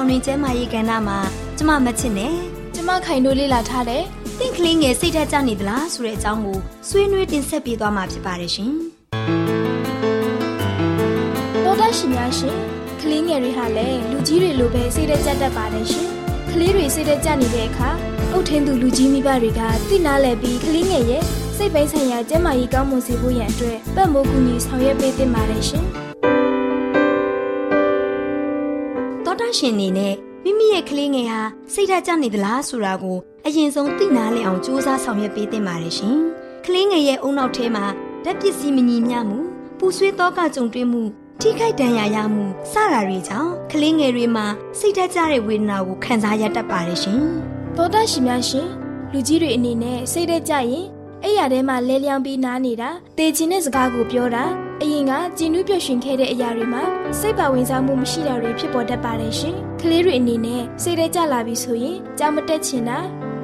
ပျော်ရွှင်လူပေါင်းတွင်ကျမ်းမာရေးကဏ္ဍမှာကျမမချစ်နဲ့ကျမခိုင်တို့လေ့လာထားတယ်တင့်ကလေးငယ်စိတ်ဓာတ်ကျနေသလားဆိုတဲ့အကြောင်းကိုဆွေးနွေးတင်ဆက်ပေးသွားမှာဖြစ်ပါတယ်ရှင်တော်ဒရှင်များရှင်ကလေးငယ်တွေဟာလည်းလူကြီးတွေလိုပဲစိတ်ဓာတ်ကျတတ်ပါတယ်ရှင်ကလေးတွေစိတ်ဓာတ်ကျနေတဲ့အခါအုတ်ထင်းသူလူကြီးမိဘတွေကသိနာလဲပြီးကလေးငယ်ရဲ့စိတ်ပိုင်းဆိုင်ရာကျန်းမာရေးကောင်းမွန်စေဖို့ရန်အတွက်ပတ်မိုးကူညီဆောင်ရွက်ပေးသင့်ပါတယ်ရှင်။ ရှင်အနေနဲ့မိမိရဲ့ကလေးငယ်ဟာစိတ်ဓာတ်ကျနေသလားဆိုတာကိုအရင်ဆုံးသိနာလဲအောင်စူးစမ်းဆောင်ရွက်ပေးသင့်ပါတယ်ရှင်။ကလေးငယ်ရဲ့အုံနောက်ထဲမှာဓာတ်ပစ္စည်းမညီမျှမှုပူဆွေးသောကကြုံတွေ့မှုထိခိုက်ဒဏ်ရာရမှုစတာတွေကြောင့်ကလေးငယ်တွေမှာစိတ်ဓာတ်ကျတဲ့ဝေဒနာကိုခံစားရတတ်ပါတယ်ရှင်။သောတာရှင်များရှင်လူကြီးတွေအနေနဲ့စိတ်ဓာတ်ကျရင်အဲ့ရထဲမှာလဲလျောင်းပြီးနားနေတာတေချင်တဲ့စကားကိုပြောတာ အရင်ကကြည်နူးပျော်ရွှင်ခဲ့တဲ့အရာတွေမှာစိတ်ပါဝင်စားမှုမရှိတာတွေဖြစ်ပေါ်တတ်ပါတယ်ရှင်။ကလေးတွေအနေနဲ့စိတ်ထဲကျလာပြီဆိုရင်ကြောင်မတက်ချင်တာ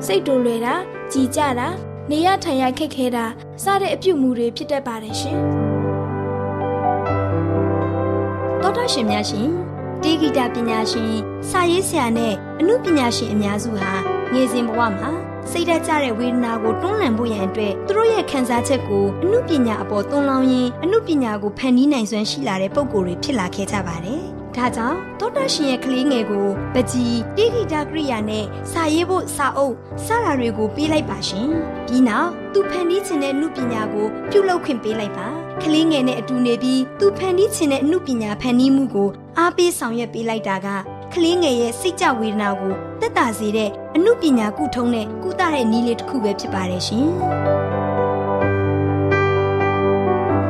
စိတ်တူလွယ်တာကြည်ကြတာနေရထိုင်ရခက်ခဲတာစတဲ့အပြုတ်မှုတွေဖြစ်တတ်ပါတယ်ရှင်။သောတာရှင်များရှင်တေဂီတာပညာရှင်စာရေးဆရာနဲ့အမှုပညာရှင်အများစုဟာငယ်စဉ်ဘဝမှာ စိတ်ဓာတ်ကျတဲ့ဝေဒနာကိုတွန်းလှန်ဖို့ရန်အတွက်သူတို့ရဲ့ခံစားချက်ကိုအမှုပညာအပေါ်သွန်လောင်းရင်းအမှုပညာကိုဖန်တီးနိုင်စွမ်းရှိလာတဲ့ပုံကိုယ်တွေဖြစ်လာခဲ့ကြပါတယ်။ဒါကြောင့်သောတာရှင်ရဲ့ကလေးငယ်ကိုပကြီးတိဂိတာကရိယာနဲ့စာရေးဖို့စာအုပ်စတာတွေကိုပေးလိုက်ပါရှင်။ပြီးနောက်သူဖန်တီးခြင်းတဲ့နှုပညာကိုပြုလုပ်ခွင့်ပေးလိုက်ပါ။ကလေးငယ်နဲ့အတူနေပြီးသူဖန်တီးခြင်းတဲ့နှုပညာဖန်တီးမှုကိုအားပေးဆောင်ရွက်ပေးလိုက်တာကကလေးငယ်ရဲ့စိတ်ကြဝေဒနာကို တက်တာစေတဲ့အမှုပညာကုထုံးတဲ့ကုသတဲ့နည်းလေးတစ်ခုပဲဖြစ်ပါတယ်ရှင်။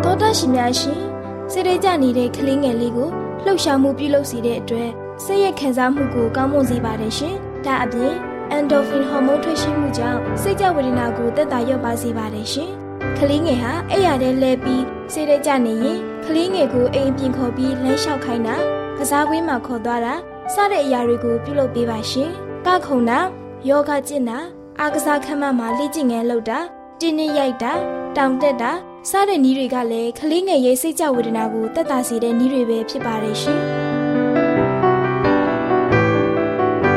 သောတာရှင်များရှင်စိတ်ရကြနေတဲ့ကလေးငယ်လေးကိုလှုပ်ရှားမှုပြုလုပ်စေတဲ့အတွက်စိတ်ရခံစားမှုကိုကောင်းမွန်စေပါတယ်ရှင်။ဒါအပြင် endorphin ဟော်မုန်းထွက်ရှိမှုကြောင့်စိတ်ကြဝေဒနာကိုတက်တာရော့ပါစေပါတယ်ရှင်။ကလေးငယ်ဟာအဲ့ရတဲ့လဲပြီးစိတ်ရကြနေရင်ကလေးငယ်ကိုအိမ်ပြင်ခေါ်ပြီးလမ်းလျှောက်ခိုင်းတာကစားကွင်းမှာခေါ်သွားတာစတဲ့အရာတွေကိုပြုလုပ်ပေးပါရှင်။ ကခုံတာယောဂကျင့်တာအားကစားခန်းမမှာလေ့ကျင့်ငယ်လုပ်တာတင်းနှရိုက်တာတောင်တက်တာစတဲ့နည်းတွေကလည်းကလေးငယ်ရဲ့စိတ်ကြဝေဒနာကိုတက်တာစေတဲ့နည်းတွေပဲဖြစ်ပါတယ်ရှင်။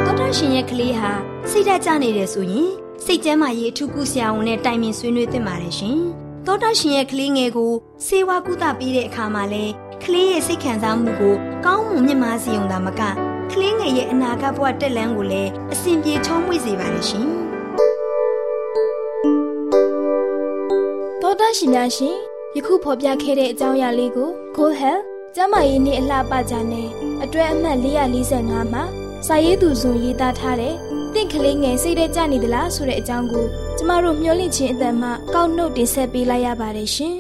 သောတာတာရှင်ရဲ့ကလေးဟာစိတ်ဓာတ်ကျနေတယ်ဆိုရင်စိတ်ကျန်းမာရေးအထူးကုဆရာဝန်နဲ့တိုင်ပင်ဆွေးနွေးသင့်ပါတယ်ရှင်။သောတာရှင်ရဲ့ကလေးငယ်ကိုဆေးဝါးကုသပေးတဲ့အခါမှာလဲကလေးရဲ့စိတ်ခံစားမှုကိုကောင်းမွန်မြင့်မားစေုံသာမက ကလေးငယ်ရဲ့အနာဂတ်ဘဝတက်လန်းကိုလည်းအဆင်ပြေချောမွေ့စေပါတယ်ရှင်။သောတာရှင်များရှင်ယခုဖော်ပြခဲ့တဲ့အကြောင်းအရာလေးကို Go Health ကျမရေးနေ့အလှပကြနဲ့အတွဲအမှတ်445မှာစာရေးသူဇွန်ရေးသားထားတဲ့တင့်ကလေးငယ်စိတ်ထဲကြနေသလားဆိုတဲ့အကြောင်းကိုကျမတို့မျှဝင့်ခြင်းအတန်မှကောက်နှုတ်တင်ဆက်ပေးလိုက်ရပါတယ်ရှင်။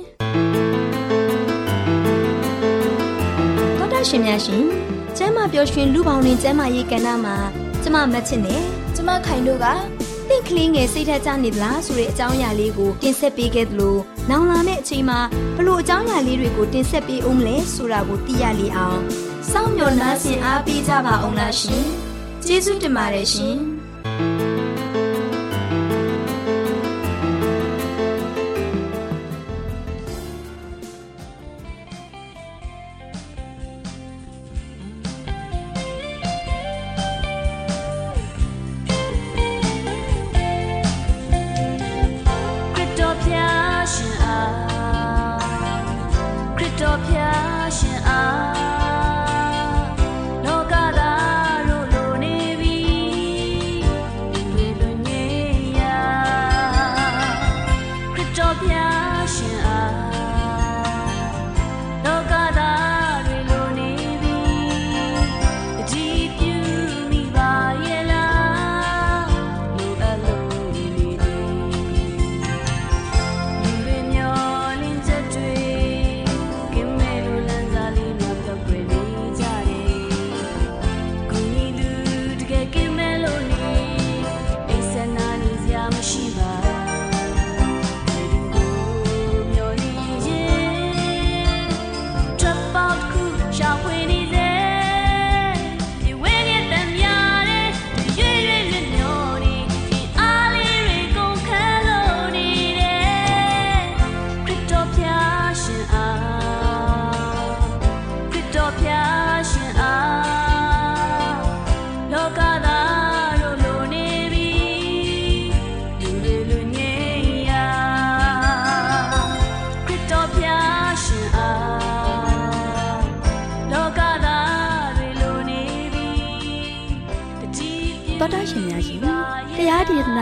သောတာရှင်များရှင် ကျမ်းမာပျော်ရွှင်လူပေါင်းတွင်ကျမ်းမာရေးကဏ္ဍမှာကျမမချစ်နဲ့ကျမခိုင်တို့ကတင့်ကလေးငယ်စိတ်ထက်ကြနေသလားဆိုတဲ့အကြောင်းအရာလေးကိုတင်ဆက်ပေးခဲ့သလိုနောင်လာမယ့်အချိန်မှာဘလို့အကြောင်းအရာလေးတွေကိုတင်ဆက်ပေးအောင်လဲဆိုတာကိုသိရလေအောင်စောင့်မျှော်နှားဆင်အားပေးကြပါအောင်လားရှင်ကျေးဇူးတင်ပါတယ်ရှင် ရှင်အားခရစ်တော်ဖျားရှင်အား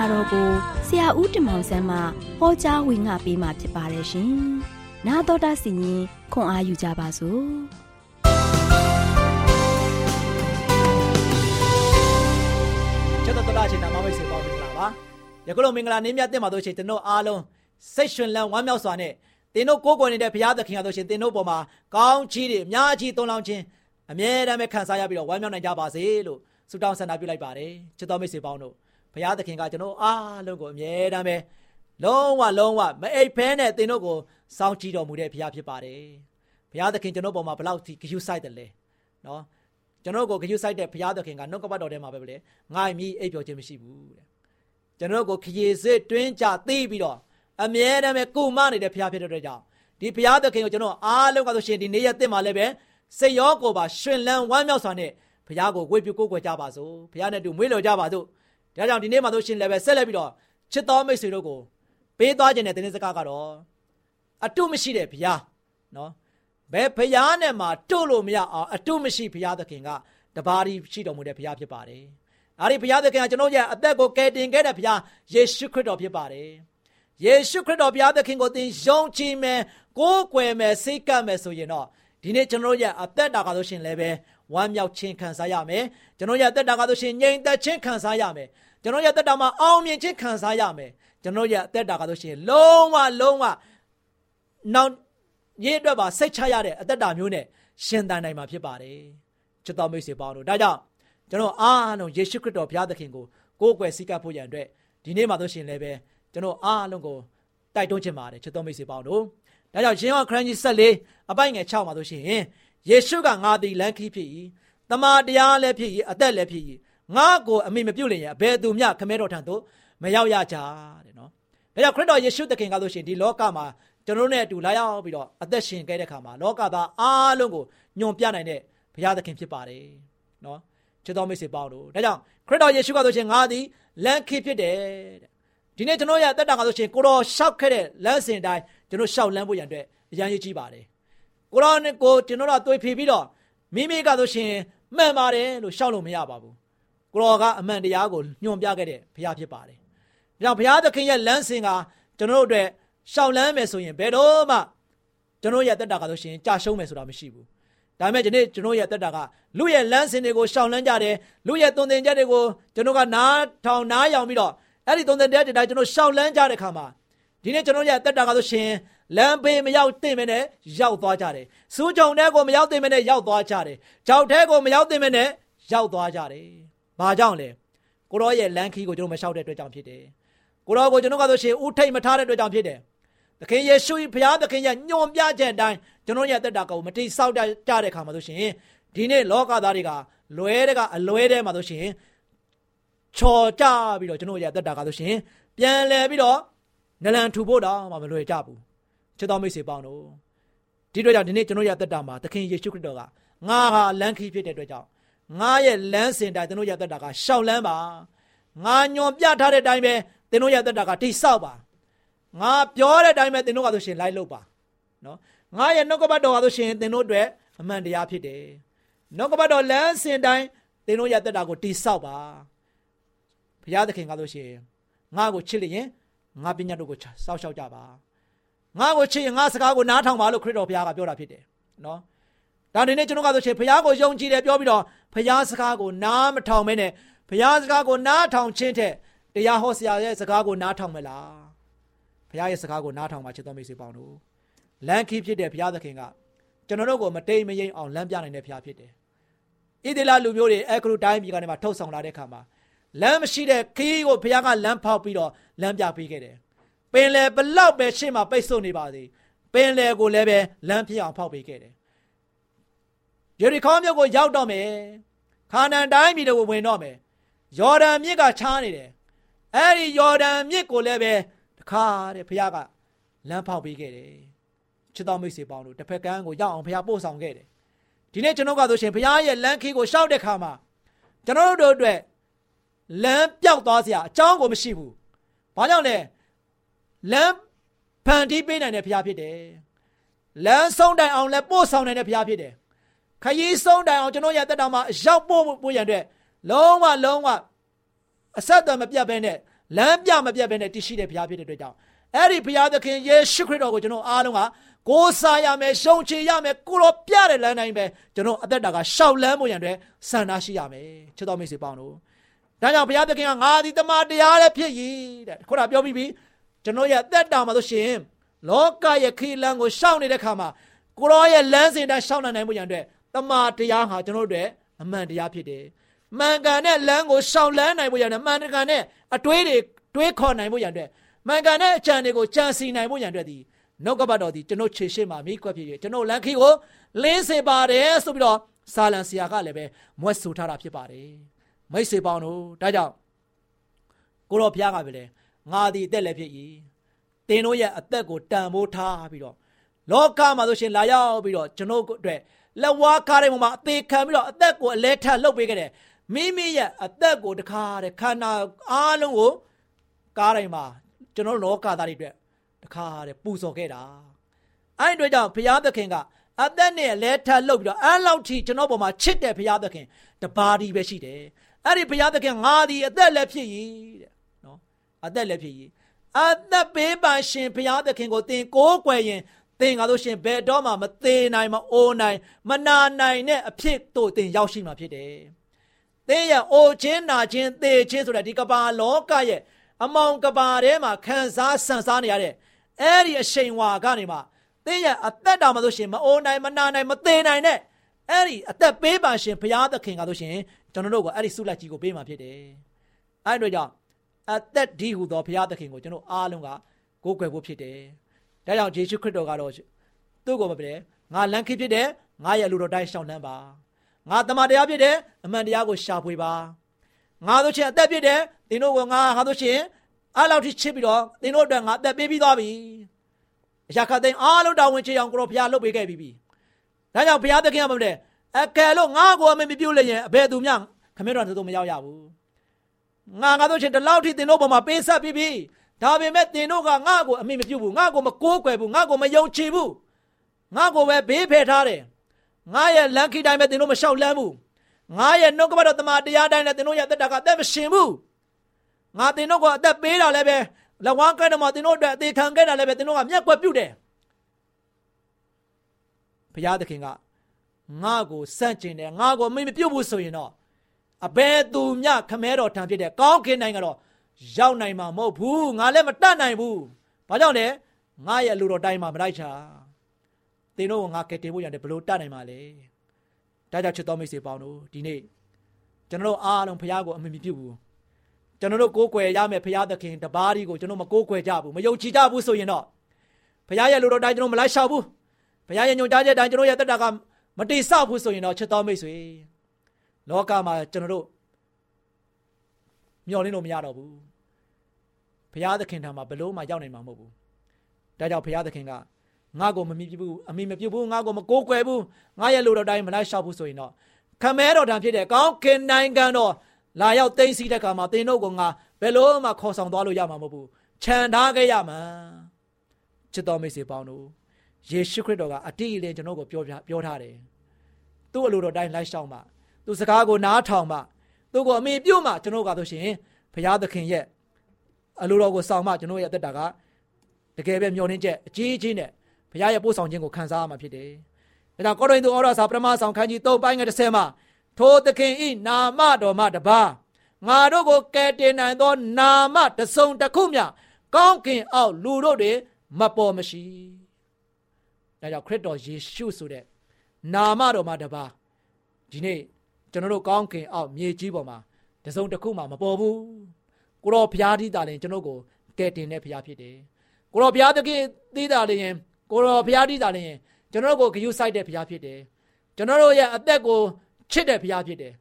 ကိုဆရာဦးတင်မောင်ဆန်းမှဟောကြားဝင်ငါပေးมาဖြစ်ပါတယ်ရှင်။နာတော်တာစီရင်ခွန်အားယူကြပါစို့။ချစ်တော်တော်ချင်းနာမမိတ်ဆွေပေါင်းမင်္ဂလာပါ။ယခုလိုမင်္ဂလာနေ့မြတ်တင်ပါတို့ချင်းတင်တို့အားလုံးစိတ်ရှင်လန်းဝမ်းမြောက်စွာနဲ့တင်တို့ကိုးကွယ်နေတဲ့ဘုရားသခင်အားတို့ချင်းတင်တို့ပေါ်မှာကောင်းချီးတွေအများကြီးသွန်လောင်းခြင်းအမြဲတမ်းပဲခံစားရပြီးတော့ဝမ်းမြောက်နိုင်ကြပါစေလို့ဆုတောင်းဆန္ဒပြုလိုက်ပါတယ်။ချစ်တော်မိတ်ဆွေပေါင်းတို့ ဘုရားသခင်ကကျွန်တော်အားလုံးကိုအမြဲတမ်းပဲလုံးဝလုံးဝမအိပ်ဖဲနဲ့သင်တို့ကိုစောင့်ကြည့်တော်မူတဲ့ဘုရားဖြစ်ပါတယ်ဘုရားသခင်ကျွန်တော်ပေါ်မှာဘလောက်ထိဂရုစိုက်တယ်လဲနော်ကျွန်တော်ကိုဂရုစိုက်တဲ့ဘုရားသခင်ကနှုတ်ကပတ်တော်ထဲမှာပဲလေငါ့မြည်အိပ်ပျော်ခြင်းမရှိဘူးတဲ့ကျွန်တော်ကိုခရီးစစ်တွင်းကြသိပြီးတော့အမြဲတမ်းပဲကုမနေတဲ့ဘုရားဖြစ်တဲ့အတွက်ကြောင့်ဒီဘုရားသခင်ကိုကျွန်တော်အားလုံးကဆိုရှင်ဒီနေ့ရက်သစ်မှာလည်းပဲစိတ်ရောကိုယ်ပါရှင်လန်းဝမ်းမြောက်စွာနဲ့ဘုရားကိုဝေပြုကိုးကွယ်ကြပါစို့ဘုရားနဲ့တူမွေးလျော်ကြပါစို့ ဒါကြောင့်ဒီနေ့မှာတို့ရှင်လည်းပဲဆက်လက်ပြီးတော့ချစ်တော်မိတ်ဆွေတို့ကိုပေးသွားခြင်းတဲ့တင်းစကားကတော့အတုမရှိတဲ့ဘုရားနော်ဘယ်ဘုရားနဲ့မှတို့လို့မရအောင်အတုမရှိဘုရားသခင်ကတပါးဒီရှိတော်မူတဲ့ဘုရားဖြစ်ပါတယ်။အဲဒီဘုရားသခင်ကကျွန်တော်ရဲ့အသက်ကိုကယ်တင်ခဲ့တဲ့ဘုရားယေရှုခရစ်တော်ဖြစ်ပါတယ်။ယေရှုခရစ်တော်ဘုရားသခင်ကိုသင်ယုံကြည်မယ်ကိုးကွယ်မယ်စိတ်ကပ်မယ်ဆိုရင်တော့ဒီနေ့ကျွန်တော်ရဲ့အသက်တာကဆိုရှင်လည်းပဲဝမ်းမြောက်ခြင်းခံစားရမယ်။ကျွန်တော်ရဲ့အသက်တာကဆိုရှင်ငြိမ်သက်ခြင်းခံစားရမယ်။ ကျွန်တော်ရဲ့တက်တာမှာအောင်မြင်ခြင်းခံစားရမယ်ကျွန်တော်ရဲ့တက်တာကဆိုရှင်လုံးဝလုံးဝနောက်ရေးအတွက်ပါစိတ်ချရတဲ့အသက်တာမျိုးနဲ့ရှင်သန်နိုင်မှာဖြစ်ပါတယ်ချစ်တော်မိတ်ဆွေပေါင်းတို့ဒါကြောင့်ကျွန်တော်အားလုံးယေရှုခရစ်တော်ဘုရားသခင်ကိုကိုးကွယ်စည်းကပ်ဖို့ရန်အတွက်ဒီနေ့မှာဆိုရှင်လည်းပဲကျွန်တော်အားလုံးကိုတိုက်တွန်းချင်ပါတယ်ချစ်တော်မိတ်ဆွေပေါင်းတို့ဒါကြောင့်ရှင်ဟောခရစ်ကြီး14အပိုင်ငယ်6မှာဆိုရှင်ယေရှုကငါသည်လမ်းခီးဖြစ်၏တမန်တရားလည်းဖြစ်၏အသက်လည်းဖြစ်၏ ငါ့ကိုအမိမပြုတ်လင်ရဘယ်သူမျှခမဲတော်ထံသို့မရောက်ရကြတဲ့နော်ဒါကြောင့်ခရစ်တော်ယေရှုသခင်ကဆိုရှင်ဒီလောကမှာကျွန်တော်တို့နဲ့အတူလာရောက်ပြီးတော့အသက်ရှင်ခဲ့တဲ့ခါမှာလောကသားအားလုံးကိုညွန်ပြနိုင်တဲ့ဘုရားသခင်ဖြစ်ပါတယ်နော်ချစ်တော်မိတ်ဆွေပေါင်းတို့ဒါကြောင့်ခရစ်တော်ယေရှုကဆိုရှင်ငါသည်လမ်းခေဖြစ်တယ်တဲ့ဒီနေ့ကျွန်တော်ရတက်တာကဆိုရှင်ကိုတော်ရှောက်ခဲ့တဲ့လမ်းစဉ်တိုင်းကျွန်တော်ရှောက်လမ်းဖို့ရန်အတွက်အရန်ကြီးကြီးပါတယ်ကိုတော်နဲ့ကိုကျွန်တော်တို့တွေးဖြေပြီးတော့မိမိကဆိုရှင်မှန်ပါတယ်လို့ရှောက်လို့မရပါဘူး ကိုတော်ကအမှန်တရားကိုညွှန်ပြခဲ့တဲ့ဘုရားဖြစ်ပါတယ်ဒါကြောင့်ဘုရားသခင်ရဲ့လမ်းစဉ်ကကျွန်တော်တို့အတွက်ရှောက်လန်းမယ်ဆိုရင်ဘယ်တော့မှကျွန်တော်ရဲ့တက်တာကဆိုရှင်ကြာရှုံးမယ်ဆိုတာမရှိဘူးဒါပေမဲ့ဒီနေ့ကျွန်တော်ရဲ့တက်တာကလူရဲ့လမ်းစဉ်တွေကိုရှောင်လန်းကြတယ်လူရဲ့သွန်သင်ချက်တွေကိုကျွန်တော်ကနားထောင်နားယောင်ပြီးတော့အဲ့ဒီသွန်သင်တဲ့တိုင်းကျွန်တော်ရှောင်လန်းကြတဲ့ခါမှာဒီနေ့ကျွန်တော်ရဲ့တက်တာကဆိုရှင်လမ်းဘေးမရောက်တင်မနဲ့ရောက်သွားကြတယ်စူးကြုံတဲ့ကိုမရောက်တင်မနဲ့ရောက်သွားကြတယ်ကြောက်တဲ့ကိုမရောက်တင်မနဲ့ရောက်သွားကြတယ် ဘာကြောင့်လဲကိုရောရဲ့လမ်းခီးကိုကျွန်တော်မလျှောက်တဲ့အတွက်ကြောင့်ဖြစ်တယ်ကိုရောကိုကျွန်တော်ကဆိုရှင်ဥထိတ်မထားတဲ့အတွက်ကြောင့်ဖြစ်တယ်သခင်ယေရှုဘုရားသခင်ရဲ့ညွန်ပြချက်အတိုင်းကျွန်တော်ရဲ့တက်တာကိုမတိဆောက်ကြတဲ့ခါမှာဆိုရှင်ဒီနေ့လောကသားတွေကလွဲတဲ့ကအလွဲတဲ့မှာဆိုရှင်ချော်ကြပြီးတော့ကျွန်တော်ရဲ့တက်တာကဆိုရှင်ပြန်လဲပြီးတော့နလန်ထူဖို့တော့မှမလွယ်ကြဘူးချစ်တော်မိတ်ဆွေပေါင်းတို့ဒီတော့ကြောင့်ဒီနေ့ကျွန်တော်ရဲ့တက်တာမှာသခင်ယေရှုခရစ်တော်ကငါဟာလမ်းခီးဖြစ်တဲ့အတွက်ကြောင့် ငါရဲ့လမ်းစဉ်တိုင်းကျွန်တော်ရဲ့တက်တာကရှောက်လန်းပါငါညွန်ပြထားတဲ့အတိုင်းပဲကျွန်တော်ရဲ့တက်တာကတိဆောက်ပါငါပြောတဲ့အတိုင်းပဲသင်တို့ကဆိုရှင်လိုက်လုပ်ပါနော်ငါရဲ့နှုတ်ကပတ်တော်ကဆိုရှင်သင်တို့အတွက်အမှန်တရားဖြစ်တယ်နှုတ်ကပတ်တော်လမ်းစဉ်တိုင်းသင်တို့ရဲ့တက်တာကိုတိဆောက်ပါဘုရားသခင်ကဆိုရှင်ငါ့ကိုချစ်လျင်ငါပညာတို့ကိုစောက်ရှောက်ကြပါငါ့ကိုချစ်ရင်ငါစကားကိုနားထောင်ပါလို့ခရစ်တော်ဘုရားကပြောတာဖြစ်တယ်နော် ဒါနေနဲ့ကျွန်တော်ကဆိုရှင်ဘုရားကိုယုံကြည်တယ်ပြောပြီးတော့ဘုရားစကားကိုနားမထောင်မဲနဲ့ဘုရားစကားကိုနားထောင်ခြင်းတဲ့တရားဟောဆရာရဲ့စကားကိုနားထောင်မလားဘုရားရဲ့စကားကိုနားထောင်ပါချစ်တော်မိတ်ဆွေပေါင်းတို့လမ်းခီးဖြစ်တဲ့ဘုရားသခင်ကကျွန်တော်တို့ကိုမတိမ်မယိမ်အောင်လမ်းပြနိုင်တဲ့ဘုရားဖြစ်တယ်ဣသေလလူမျိုးတွေအဲခရုတိုင်းပြည်ကနေမှထုတ်ဆောင်လာတဲ့ခါမှာလမ်းမရှိတဲ့ခီးကိုဘုရားကလမ်းဖောက်ပြီးတော့လမ်းပြပေးခဲ့တယ်ပင်လေဘလောက်ပဲရှေ့မှာပိတ်ဆို့နေပါစေပင်လေကိုလည်းပဲလမ်းဖြစ်အောင်ဖောက်ပေးခဲ့တယ် ယေရီခေါမြို့ကိုရောက်တော့မယ်ခါနန်တိုင်းပြည်ကိုဝင်တော့မယ်ယော်ဒန်မြစ်ကချားနေတယ်အဲ့ဒီယော်ဒန်မြစ်ကိုလည်းပဲတခါတဲ့ဘုရားကလမ်းဖောက်ပေးခဲ့တယ်ချစ်တော်မိတ်ဆွေပေါင်းတို့တစ်ဖက်ကန်းကိုရောက်အောင်ဘုရားပို့ဆောင်ခဲ့တယ်ဒီနေ့ကျွန်တော်ကဆိုရှင်ဘုရားရဲ့လမ်းခီးကိုရှောက်တဲ့ခါမှာကျွန်တော်တို့အတွက်လမ်းပြောက်သွားစရာအကြောင်းကိုမရှိဘူးဘာကြောင့်လဲလမ်းဖန်တီးပေးနိုင်တဲ့ဘုရားဖြစ်တယ်လမ်းဆုံးတိုင်အောင်လည်းပို့ဆောင်နိုင်တဲ့ဘုရားဖြစ်တယ် ခရီးဆုံးတိုင်အောင်ကျွန်တော်ရဲ့တက်တော်မှာရောက်ပို့ပို့ရတဲ့လုံးဝလုံးဝအဆက်အသွယ်မပြတ်ဘဲနဲ့လမ်းပြမပြတ်ဘဲနဲ့တရှိတဲ့ဘုရားဖြစ်တဲ့အတွက်ကြောင့်အဲ့ဒီဘုရားသခင်ယေရှုခရစ်တော်ကိုကျွန်တော်အားလုံးကကိုးစားရမယ်ရှုံချရမယ်ကိုရောပြတဲ့လမ်းတိုင်းပဲကျွန်တော်အသက်တာကရှောက်လန်းဖို့ရန်အတွက်စံနာရှိရမယ်ချစ်တော်မိတ်ဆွေပေါင်းတို့ဒါကြောင့်ဘုရားသခင်ကငါသည်တမန်တရားလည်းဖြစ်ရည်တဲ့ခုနပြောပြီးပြီကျွန်တော်ရဲ့အသက်တာမှာဆိုရှင်လောကရဲ့ခီလန်းကိုရှောက်နေတဲ့ခါမှာကိုရောရဲ့လမ်းစဉ်တိုင်းရှောက်နိုင်ဖို့ရန်အတွက် တမန်တရားဟာကျွန်တော်တို့အတွက်အမှန်တရားဖြစ်တယ်မှန်ကန်တဲ့လမ်းကိုရှောင်လန်းနိုင်ဖို့ရန်အတွက်မှန်ကန်တဲ့အတွေးတွေတွေးခေါ်နိုင်ဖို့ရန်အတွက်မှန်ကန်တဲ့အကြံတွေကိုကြံစီနိုင်ဖို့ရန်အတွက်ဒီနှုတ်ကပတ်တော်ဒီကျွန်တော်ခြေရှိမှမိကွက်ဖြစ်ဖြစ်ကျွန်တော်လမ်းခီကိုလင်းစေပါတယ်ဆိုပြီးတော့စာလံဆရာကလည်းပဲမွဲဆိုထားတာဖြစ်ပါတယ်မိတ်ဆွေပေါင်းတို့ဒါကြောင့်ကိုတော်ဘုရားကပဲလေငါဒီအသက်လည်းဖြစ်၏တင်းတို့ရဲ့အသက်ကိုတန်ဖိုးထားပြီးတော့လောကမှာဆိုရှင်လာရောက်ပြီးတော့ကျွန်တော်အတွက် လက်ဝါးကားတဲ့ပုံမှာအသေးခံပြီးတော့အသက်ကိုအလဲထပ်လှုပ်ပေးခဲ့တယ်မိမိရဲ့အသက်ကိုတခါတဲ့ခန္ဓာအားလုံးကိုကားတိုင်းမှာကျွန်တော်လောကသားတွေအတွက်တခါတဲ့ပူဇော်ခဲ့တာအဲ့ဒီအတွက်ကြောင့်ဘုရားသခင်ကအသက်နဲ့လဲထပ်လှုပ်ပြီးတော့အဲ့လောက်ထိကျွန်တော်ပေါ်မှာချစ်တဲ့ဘုရားသခင်တပါးဒီပဲရှိတယ်အဲ့ဒီဘုရားသခင်ငါဒီအသက်လည်းဖြစ်ရည်တဲ့နော်အသက်လည်းဖြစ်ရည်အသက်ပေးပါရှင်ဘုရားသခင်ကိုသင်ကိုးကွယ်ရင် သင်ကားလို့ရှင်ဘယ်တော့မှမသေးနိုင်မအိုးနိုင်မနာနိုင်တဲ့အဖြစ်တို့သင်ရောက်ရှိမှာဖြစ်တယ်။သင်ရဲ့အိုခြင်းနာခြင်းသေခြင်းဆိုတဲ့ဒီကဘာလောကရဲ့အမောင်ကဘာထဲမှာခံစားဆန်စားနေရတဲ့အဲ့ဒီအရှိန်ဝါကနေမှသင်ရဲ့အသက်တာမှာဆိုရှင်မအိုးနိုင်မနာနိုင်မသေးနိုင်တဲ့အဲ့ဒီအသက်ပေးပါရှင်ဘုရားသခင်ကားလို့ရှင်ကျွန်တော်တို့ကအဲ့ဒီဆုလက်ကြီးကိုပေးမှာဖြစ်တယ်။အဲ့ဒီတော့ကြောင့်အသက်ဒီဟူသောဘုရားသခင်ကိုကျွန်တော်အားလုံးကကိုးကွယ်ဖို့ဖြစ်တယ်။ ဒါကြောင့်ယေရှုခရစ်တော်ကတော့သူ့ကိုမပြတယ်ငါလမ်းခစ်ဖြစ်တယ်ငါရဲ့လူတော်တိုင်းရှောင်းလန်းပါငါတမန်တရားဖြစ်တယ်အမှန်တရားကိုရှာဖွေပါငါတို့ချင်းအသက်ဖြစ်တယ်သင်တို့ကငါငါတို့ချင်းအားလောက်ထိချစ်ပြီးတော့သင်တို့အတွက်ငါအသက်ပေးပြီးသွားပြီအရာခတ်သိန်းအားလုံးတောင်းဝင်ချေအောင်ကိုရောဘုရားလုပ်ပေးခဲ့ပြီးပြီဒါကြောင့်ဘုရားသခင်ကမပြတယ်အကယ်လို့ငါ့ကိုအမမပြုတ်လျင်အဘယ်သူမျှခမင်းတော်တို့မရောက်ရဘူးငါငါတို့ချင်းဒီလောက်ထိတင်တို့ပေါ်မှာပေးဆက်ပြီးပြီ ဒါပေမဲ့တင်တို့ကငါ့ကိုအမိမပြုတ်ဘူးငါ့ကိုမကိုးကွယ်ဘူးငါ့ကိုမယုံကြည်ဘူးငါ့ကိုပဲဘေးဖယ်ထားတယ်ငါရဲ့လမ်းခိတိုင်းပဲတင်တို့မလျှောက်လမ်းဘူးငါရဲ့နှုတ်ကပတ်တော်တမန်တရားတိုင်းလည်းတင်တို့ရဲ့တက်တာကအသက်မရှင်ဘူးငါတင်တို့ကအသက်ပေးတာလည်းပဲလဝမ်းကဲတော့မှတင်တို့အတွက်အသေးခံခဲ့တာလည်းပဲတင်တို့ကမျက်ကွက်ပြုတ်တယ်ဘုရားသခင်ကငါ့ကိုစန့်ကျင်တယ်ငါ့ကိုမိမပြုတ်ဘူးဆိုရင်တော့အဘယ်သူမျှခမဲတော်ထံဖြစ်တဲ့ကောင်းကင်နိုင်ငံတော့ ရောက်နိုင်မှာမဟုတ်ဘူးငါလည်းမတတ်နိုင်ဘူးဘာကြောင့်လဲငါရဲ့လူတော်တိုင်းမှာမလိုက်ချာသင်တို့ကငါကယ်တင်ဖို့ရတယ်ဘလို့တတ်နိုင်မှာလဲဒါကြောင့်ချစ်တော်မိတ်ဆွေပေါင်းတို့ဒီနေ့ကျွန်တော်တို့အားလုံးဖခင်ကိုအမြင်ပြုဘူးကျွန်တော်တို့ကိုးကွယ်ရမယ်ဖခင်သခင်တပါးဒီကိုကျွန်တော်မကိုးကွယ်ကြဘူးမယုံကြည်ကြဘူးဆိုရင်တော့ဖခင်ရဲ့လူတော်တိုင်းကျွန်တော်မလိုက်ရှာဘူးဖခင်ရဲ့ညွှန်ကြားချက်တိုင်းကျွန်တော်ရဲ့တက်တာကမတိဆောက်ဘူးဆိုရင်တော့ချစ်တော်မိတ်ဆွေလောကမှာကျွန်တော်တို့မျောလင်းလို့မရတော့ဘူး ဘုရားသခင်ထံမှာဘလို့မှရောက်နိုင်မှာမဟုတ်ဘူးဒါကြောင့်ဘုရားသခင်ကငါ့ကိုမမြည်ဘူးအမိမပြုတ်ဘူးငါ့ကိုမကိုးကွယ်ဘူးငါရဲ့လူတော်တိုင်းမလိုက်လျှောက်ဘူးဆိုရင်တော့ခမဲတော်တံဖြစ်တဲ့ကောင်းကင်နိုင်ငံတော်လာရောက်သိမ်းဆီးတဲ့အခါမှာသင်တို့ကငါဘယ်လို့မှခေါ်ဆောင်သွားလို့ရမှာမဟုတ်ဘူးခြံထားခဲ့ရမှာချစ်တော်မိတ်ဆွေပေါင်းတို့ယေရှုခရစ်တော်ကအတိအလင်းကျွန်တော်ကိုပြောပြောထားတယ်သူ့အလိုတော်တိုင်းလိုက်လျှောက်မှသူစကားကိုနားထောင်မှသူ့ကိုအမိပြုတ်မှကျွန်တော်ကဆိုရှင်ဘုရားသခင်ရဲ့ အလိုတော်ကိုဆောင်မှကျွန်တော်ရဲ့အသက်တာကတကယ်ပဲမျှော်လင့်ချက်အကြီးကြီးနဲ့ဘုရားရဲ့ပို့ဆောင်ခြင်းကိုခံစားရမှာဖြစ်တယ်။ဒါကြောင့်ကောရိန္သုဩရစာပထမဆောင်ခန်းကြီး3ပိုင်းငယ်30မှာထိုသခင်ဤနာမတော်မှတပါငါတို့ကိုကယ်တင်နိုင်သော နာမတစုံတစ်ခုမျှကောင်းကင်အောက်လူတို့တွေမပေါ်မရှိ။ဒါကြောင့်ခရစ်တော်ယေရှုဆိုတဲ့နာမတော်မှတပါဒီနေ့ကျွန်တော်တို့ကောင်းကင်အောက်မြေကြီးပေါ်မှာတစုံတစ်ခုမှမပေါ်ဘူး ကိုတော်ဘုရားသီးတာလည်းကျွန်တော်ကိုကယ်တင်တဲ့ဘုရားဖြစ်တယ်ကိုတော်ဘုရားသခင်သီးတာလည်းကိုတော်ဘုရားသီးတာလည်းကျွန်တော်ကိုဂရုစိုက်တဲ့ဘုရားဖြစ်တယ်ကျွန်တော်တို့ရဲ့အသက်ကိုချစ်တဲ့ဘုရားဖြစ်တယ်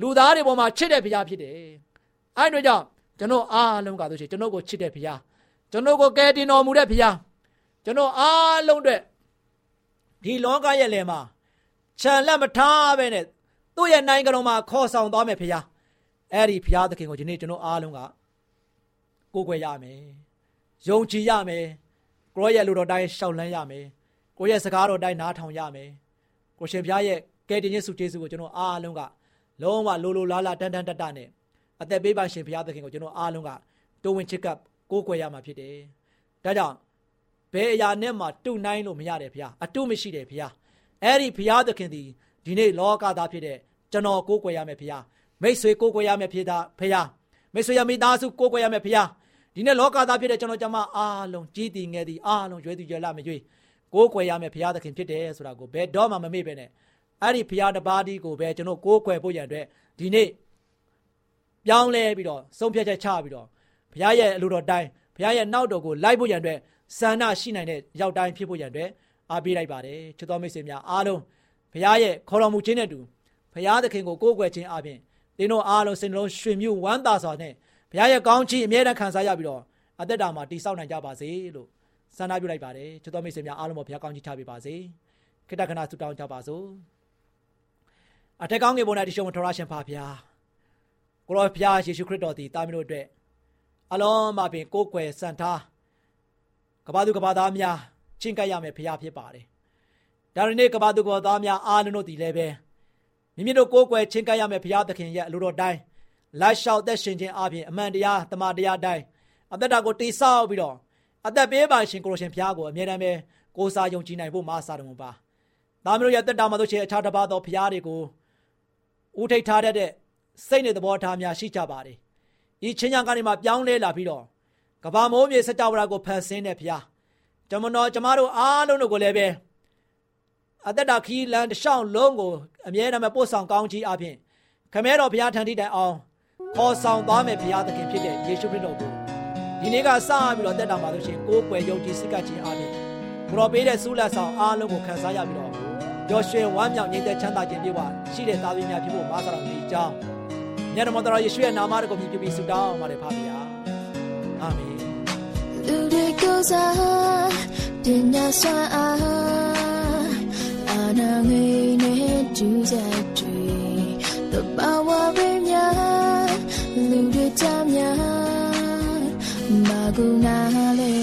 လူသားတွေပေါ်မှာချစ်တဲ့ဘုရားဖြစ်တယ်အဲ့တို့ကြောင့်ကျွန်တော်အားလုံးကဆိုရှင်ကျွန်တော်ကိုချစ်တဲ့ဘုရားကျွန်တော်ကိုကယ်တင်တော်မူတဲ့ဘုရားကျွန်တော်အားလုံးအတွက်ဒီလောကရဲ့လယ်မှာခြံလက်မထားပဲနဲ့သူ့ရဲ့နိုင်ငံတော်မှာခေါ်ဆောင်သွားမယ်ဖခင်အဲ့ဒီဖခင်သခင်ကိုဒီနေ့ကျွန်တော်အားလုံးက ကိုးကွယ်ရမယ်ယုံကြည်ရမယ်ကိုရဲ့လူတော်တိုင်းရှောက်လန်းရမယ်ကိုရဲ့စကားတော်တိုင်းနားထောင်ရမယ်ကိုရှင်ဖခင်ရဲ့ကယ်တင်ခြင်းစုကျေးဇူးကိုကျွန်တော်အားလုံးကလုံးဝလိုလိုလားလားတန်တန်တတနဲ့အသက်ပေးပါရှင်ဖခင်သခင်ကိုကျွန်တော်အားလုံးကတိုးဝင်ချစ်ကပ်ကိုးကွယ်ရမှာဖြစ်တယ်ဒါကြောင့်ဘယ်အရာနဲ့မှတုနိုင်လို့မရတယ်ဖခင်အတုမရှိတယ်ဖခင်အဲ့ဒီဖခင်သခင်ဒီဒီနေ့လောကသားဖြစ်တဲ့ကျွန်တော်ကိုးကွယ်ရမယ်ဖခင်မိတ်ဆွေကိုးကွယ်ရမယ်ဖခင်ဖခင်မိတ်ဆွေရမိသားစုကိုးကွယ်ရမယ်ဖခင် ဒီနေ့လောကသားဖြစ်တဲ့ကျွန်တော်ကျမအားလုံးကြီးတည်ငယ်တည်အားလုံးရွယ်သူရွယ်လာမရွေးကိုးကွယ်ရမယ်ဖခင်သခင်ဖြစ်တယ်ဆိုတာကိုဘယ်တော့မှမမေ့ပဲနဲ့အဲ့ဒီဖခင်တပါးဒီကိုပဲကျွန်တော်ကိုးကွယ်ဖို့ရန်အတွက်ဒီနေ့ပြောင်းလဲပြီးတော့ဆုံးဖြတ်ချက်ချပြီးတော့ဘုရားရဲ့အလိုတော်တိုင်းဘုရားရဲ့နောက်တော်ကိုလိုက်ဖို့ရန်အတွက်ဆန္ဒရှိနိုင်တဲ့ရောက်တိုင်းဖြစ်ဖို့ရန်အတွက်အားပေးလိုက်ပါတယ်ချစ်တော်မိတ်ဆွေများအားလုံးဘုရားရဲ့ခေါ်တော်မူခြင်းနဲ့တူဘုရားသခင်ကိုကိုးကွယ်ခြင်းအပြင်သင်တို့အားလုံးစိတ်နှလုံးရွှင်မြူးဝမ်းသာစွာနဲ့ ဘုရားရဲ့ကောင်းချီးအမြဲတမ်းခံစားရပြီးတော့အသက်တာမှာတည်ဆောက်နိုင်ကြပါစေလို့ဆန္ဒပြုလိုက်ပါတယ်ချစ်တော်မိတ်ဆွေများအားလုံးပေါ်ဘုရားကောင်းချီးချပေးပါစေခိတ္တခဏဆုတောင်းကြပါစို့အထက်ကောင်းငယ်ပေါ်၌တရှုံထရရှင်ပါဗျာကိုရောဘုရားယေရှုခရစ်တော်သည်တာမီးတို့အတွက်အလုံးမပင်ကိုးကွယ်စံထားကဘာသူကဘာသားများချင်းကပ်ရမယ်ဘုရားဖြစ်ပါတယ်ဒါရနေ့ကဘာသူကဘာသားများအားလုံးတို့ဒီလည်းပဲမိမိတို့ကိုးကွယ်ချင်းကပ်ရမယ်ဘုရားသခင်ရဲ့အလိုတော်တိုင်း လိုက်လျှောက်သက်ရှင်ခြင်းအပြင်အမှန်တရားတမန်တရားတိုင်းအသက်တာကိုတိဆောက်ပြီးတော့အသက်ပေးပါရှင်ကိုရရှင်ဘုရားကိုအမြဲတမ်းပဲကိုးစားယုံကြည်နိုင်ဖို့မဆာတော်ပါ။ဒါမျိုးရဲ့တက်တာမှာတို့ချေအခြားတစ်ပါးသောဘုရားတွေကိုဦးထိတ်ထားတဲ့စိတ်နဲ့သဘောထားများရှိကြပါတယ်။ဤချင်းညာကနေမှပြောင်းလဲလာပြီးတော့ကဘာမိုးမြေစကြဝဠာကိုဖန်ဆင်းတဲ့ဘုရား။ကျွန်တော်ကျမတို့အားလုံးတို့ကိုလည်းပဲအသက်တာခီးလန်တစ်လျှောက်လုံးကိုအမြဲတမ်းပို့ဆောင်ကောင်းချီးအပြင်ခမဲတော်ဘုရားထံထိတိုင်အောင် ခေါ်ဆောင်သွားမယ်ဘုရားသခင်ဖြစ်တဲ့ယေရှုခရစ်တော်ကိုဒီနေ့ကစပြီးတော့တက်တာပါလို့ရှိရင်ကိုယ်ွယ်ယုံကြည်စိတ်ကခြင်းအပြင်ကိုတော်ပေးတဲ့ဆုလက်ဆောင်အားလုံးကိုခံစားရပြီးတော့ကြော်ရွှင်ဝမ်းမြောက်ငြိမ်သက်ချမ်းသာခြင်းပြည့်ဝရှိတဲ့သားသမီးများဖြစ်ဖို့မာသတော်ကြီးကြောင်းမြတ်တော်တော်ယေရှုရဲ့နာမတော်ကိုမြည်ပြီးဆုတောင်းပါတယ်ဖပါဗျာအာမင်လူတွေကိုစားပညာစွမ်းအားအာနာငေနဲ့ကျူးစားတွေ 어쩌면 마구 나를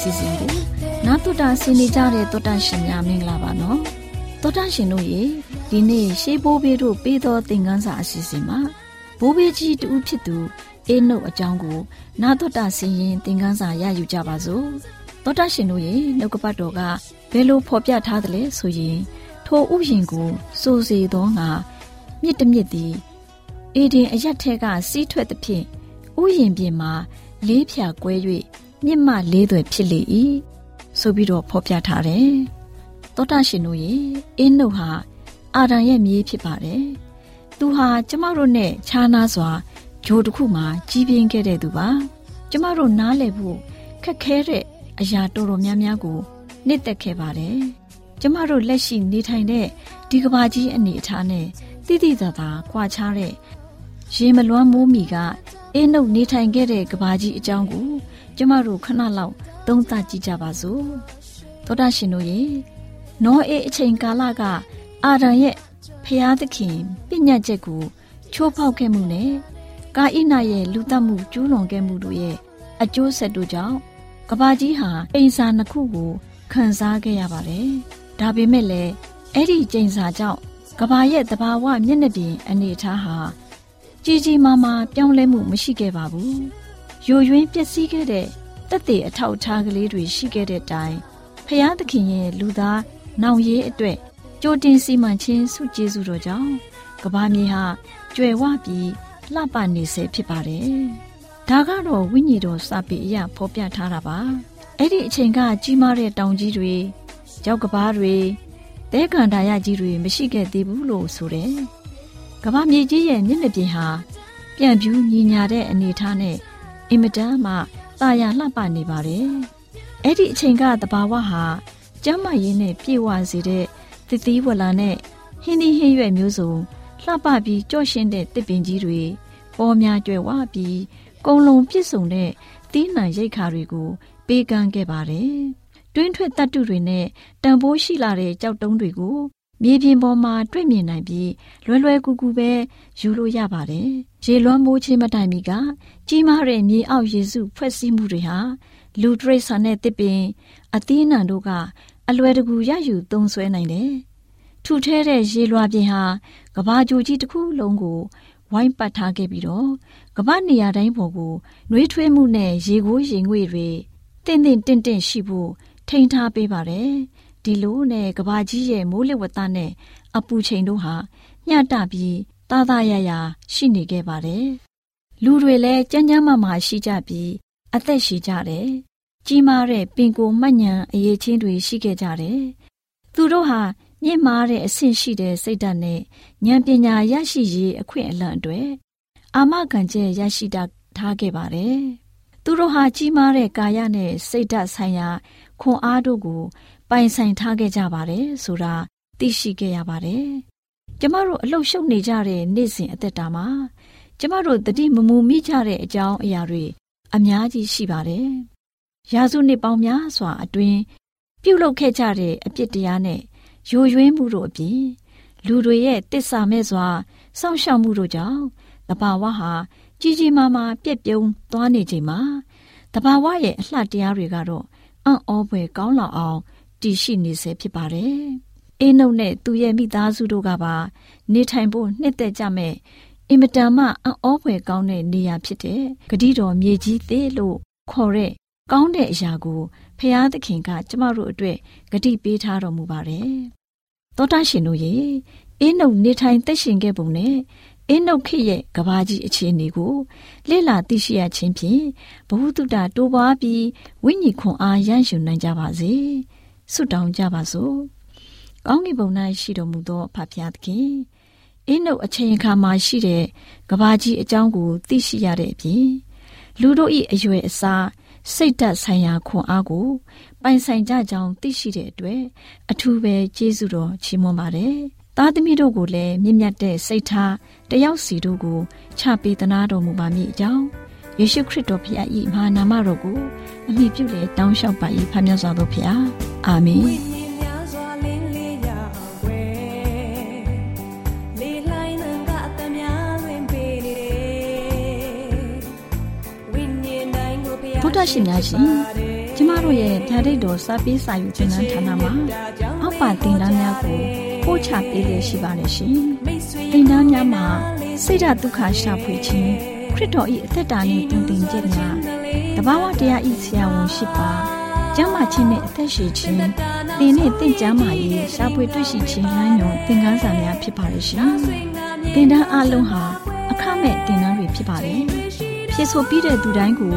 စီစဉ်ကိုနားတူတာဆင်နေကြတဲ့တောတန့်ရှင်များမင်္ဂလာပါနော်တောတန့်ရှင်တို့ရေဒီနေ့ရှေးဘိုးဘေးတို့ပေးသောသင်ခန်းစာအစီအစဉ်မှာ ဘိုးဘေးကြီးတူဖြစ်သူအေးနှုတ်အကြောင်းကိုနားတော်တာဆင်ရင်သင်ခန်းစာရယူကြပါစို့တောတန့်ရှင်တို့ရေနှုတ်ကပတ်တော်ကဘယ်လိုဖော်ပြထားသလဲဆိုရင်ထိုဥယျင်ကိုစိုးစေသောငါမြစ်တမြစ်သည်အေဒင်အရက်ထဲကစီးထွက်သဖြင့်ဥယျင်ပြင်မှာလေးဖြာကွဲ၍မြင့်မလေးသွယ်ဖြစ်လေ၏ဆိုပြီးတော့ဖော်ပြထားတယ်သောတာရှင်တို့ရေအင်းနှုတ်ဟာအာဒံရဲ့မြေးဖြစ်ပါတယ် သူဟာကျမတို့နဲ့ခြားနာစွာဂျိုးတစ်ခုမှာကြီးပြင်းခဲ့တဲ့သူပါကျမတို့နားလည်ဖို့ခက်ခဲတဲ့အရာတော်တော်များများကိုနှစ်သက်ခဲ့ပါတယ်ကျမတို့လက်ရှိနေထိုင်တဲ့ဒီကဘာကြီးအနေအထားနဲ့တိတိကျကျကွာခြားတဲ့ရေမလွမ်းမိုးမီကအင်းနှုတ်နေထိုင်ခဲ့တဲ့ကဘာကြီးအကြောင်းကိုကျမတို့ခဏလောက်သုံးသပ်ကြည့်ကြပါစို့သောတာရှင်တို့ရေနောအေးအချိန်ကာလကအာဒံရဲ့ ဖျားသခင်ပြညတ်ချက်ကိုချိုးဖောက်ခဲ့မှုနဲ့ကာဣနာရဲ့လူတက်မှုကျူးလွန်ခဲ့မှုတို့ရဲ့အကျိုးဆက်တို့ကြောင့်ကဘာကြီးဟာအိမ်စာနှစ်ခုကိုခံစားခဲ့ရပါတယ်။ဒါပေမဲ့လည်းအဲ့ဒီကျိန်စာကြောင့်ကဘာရဲ့တဘာဝမျက်နှာပြင်အနေအထားဟာကြီးကြီးမားမားပြောင်းလဲမှုမရှိခဲ့ပါဘူးယိုယွင်းပျက်စီးခဲ့တဲ့တက်တဲ့အထောက်အထားကလေးတွေရှိခဲ့တဲ့တိုင်ဖျားသခင်ရဲ့လူသားနောင်ရေးအတွက် ကြိုတင်စီမံခြင်းစုကျေးဇူးတော်ကြောင့်ကဘာမြေဟာကျွယ်ဝပြီးလှပနေစေဖြစ်ပါတယ်။ဒါကတော့ဝိညာဉ်တော်စာပေအရဖော်ပြထားတာပါ။အဲ့ဒီအချိန်ကကြီးမားတဲ့တောင်ကြီးတွေရောက်ကဘာတွေသဲကန်တာရကြီးတွေမရှိခဲ့သေးဘူးလို့ဆိုတယ်။ကဘာမြေကြီးရဲ့မျက်နှာပြင်ဟာပြန့်ပြူးညီညာတဲ့အနေအထားနဲ့အင်မတန်မှတာယာလှပနေပါတယ်။အဲ့ဒီအချိန်ကတဘာဝဟာကျမ်းမာရေးနဲ့ပြည့်ဝစေတဲ့ သစ်သီးဝလာနဲ့ဟင်းသီးဟင်းရွက်မျိုးစုံလှပပြီးကြော့ရှင်းတဲ့တစ်ပင်ကြီးတွေပေါ်များကျွယ်ဝပြီးကုံလုံးပြည့်စုံတဲ့သီးနှံရိတ်ခါတွေကိုပေးကမ်းခဲ့ပါတယ်။တွင်းထွက်တတ်တုတွေနဲ့တန်ဖိုးရှိလာတဲ့ကြောက်တုံးတွေကိုမြေပြင်ပေါ်မှာတွေ့မြင်နိုင်ပြီးလွယ်လွယ်ကူကူပဲယူလို့ရပါတယ်။ရေလွှမ်းမိုးခြင်းမတိုင်မီကကြီးမားတဲ့မြေအောက်ရေစုဖွဲ့စည်းမှုတွေဟာလူတရိษံနဲ့တစ်ပင်အသီးနှံတို့က အလွယ်တကူရယူသုံးဆွဲနိုင်တယ်။ထူထဲတဲ့ရေလွှာပြင်ဟာကဘာကြိုကြီးတစ်ခုလုံးကိုဝိုင်းပတ်ထားခဲ့ပြီးတော့ကမ္ဘာနေရာတိုင်းပေါ်ကိုနှွေးထွေးမှုနဲ့ရေကိုရေငွေတွေတင့်တင့်တင့်တင့်ရှိဖို့ထိန်းထားပေးပါတယ်ဒီလိုနဲ့ကဘာကြီးရဲ့မိုးလေဝသနဲ့အပူချိန်တို့ဟာမျှတပြီးသားသားရရရှိနေခဲ့ပါတယ်။လူတွေလည်းကြမ်းကြမ်းမာမာရှိကြပြီးအသက်ရှိကြတယ်။ ကြီးမားတဲ့ပင်ကိုမှတ်ညံအရေးချင်းတွေရှိခဲ့ကြတယ်။သူတို့ဟာမြင့်မားတဲ့အဆင့်ရှိတဲ့စိတ်ဓာတ်နဲ့ဉာဏ်ပညာရရှိရေးအခွင့်အလန့်အတွက်အာမခံချက်ရရှိတာထားခဲ့ပါတယ်။သူတို့ဟာကြီးမားတဲ့ကာယနဲ့စိတ်ဓာတ်ဆိုင်ရာခွန်အားတို့ကို ပိုင်ဆိုင်ထားခဲ့ကြပါတယ်ဆိုတာသိရှိခဲ့ရပါတယ်။ကျမတို့အလှုပ်ရှုပ်နေကြတဲ့နေ့စဉ်အသက်တာမှာကျမတို့တတိမမူမိကြတဲ့အကြောင်းအရာတွေအများကြီးရှိပါတယ်။ ရာစုနှစ်ပေါင်းများစွာအတွင်းပြုလုပ်ခဲ့ကြတဲ့အပြစ်တရားနဲ့ယိုယွင်းမှုတို့အပြင်လူတွေရဲ့တစ္ဆာမဲ့စွာစောင့်ရှောက်မှုတို့ကြောင့်တဘာဝဟာကြီးကြီးမားမားပြက်ပြုံးသွားနေချိန်မှာတဘာဝရဲ့အလှတရားတွေကတော့အံ့ဩဖွယ်ကောင်းလောက်အောင်တည်ရှိနေစေဖြစ်ပါတယ်။အင်းနုံနဲ့သူရဲ့မိသားစုတို့ကပါနေထိုင်ဖို့နှစ်သက်ကြမဲ့အင်မတန်မှအံ့ဩဖွယ်ကောင်းတဲ့နေရာဖြစ်တဲ့ဂတိတော်မြေကြီးသေးလို့ခေါ်တဲ့ ကောင်းတဲ့အရာကိုဖျားသခင်က ကျမတို့အတွက်ဂတိပေးထားတော်မူပါတယ်။သောတာရှင်တို့ရေအင်းနုံနေထိုင်သက်ရှင်ခဲ့ပုံနဲ့အင်းနုတ်ခေရဲ့ကဘာကြီးအခြေအနေကိုလေ့လာသိရှိရခြင်းဖြင့်ဘ ഹു တုတတိုးပွားပြီးဝိညာဉ်ခွန်အားရရှိနိုင်ကြပါစေဆုတောင်းကြပါစို့ကောင်းကင်ဘုံ၌ရှိတော်မူသောဖဖျားသခင်အင်းနုတ်အချိန်အခါမှာရှိတဲ့ကဘာကြီးအကြောင်းကိုသိရှိရတဲ့အပြင်လူတို့၏အရွယ်အစား စိတ်ဓာတ်ဆိုင်ရာခွန်အားကို ပိုင်ဆိုင်ကြကြောင်းသိရှိတဲ့အတွက်အထူးပဲကျေးဇူးတော်ချီးမွမ်းပါတယ်သားသမီးတို့ကိုလည်းမြင့်မြတ်တဲ့စိတ်ထားတယောက်စီတို့ကိုချပေးသနာတော်မူပါမည်အကြောင်းယေရှုခရစ်တော်ဖခင်၏မဟာနာမတော်ကိုအမိပြုလေတောင်းလျှောက်ပါ၏ဖခင်မြတ်စွာဘုရားအာမင် ဒ္ဓရှင်များရှင်ကျမတို့ရဲ့ဗျာဒိတ်တော်စာပေးစာယူခြင်းဌာနမှာအောက်ပါတင်ဒားများကိုပို့ချပေးလျက်ရှိပါတယ်ရှင်။တင်ဒားများမှာစိတ်ဓာတ်ဒုက္ခရှာဖွေခြင်းခရစ်တော်၏အသက်တာနှင့်တုန်တင်ခြင်းများတဘာဝတရားဤဆရာဝန်ရှိပါကျမ်းမာခြင်းနဲ့အသက်ရှိခြင်းသင်နဲ့တင့်ကြမာရေးရှာဖွေတွေ့ရှိခြင်းလမ်းညွန်သင်ခန်းစာများဖြစ်ပါလိမ့်ရှင်။တင်ဒားအလုံးဟာအခမဲ့တင်ဒားတွေဖြစ်ပါတယ်။ဖြစ်ဆိုပြီးတဲ့သူတိုင်းကို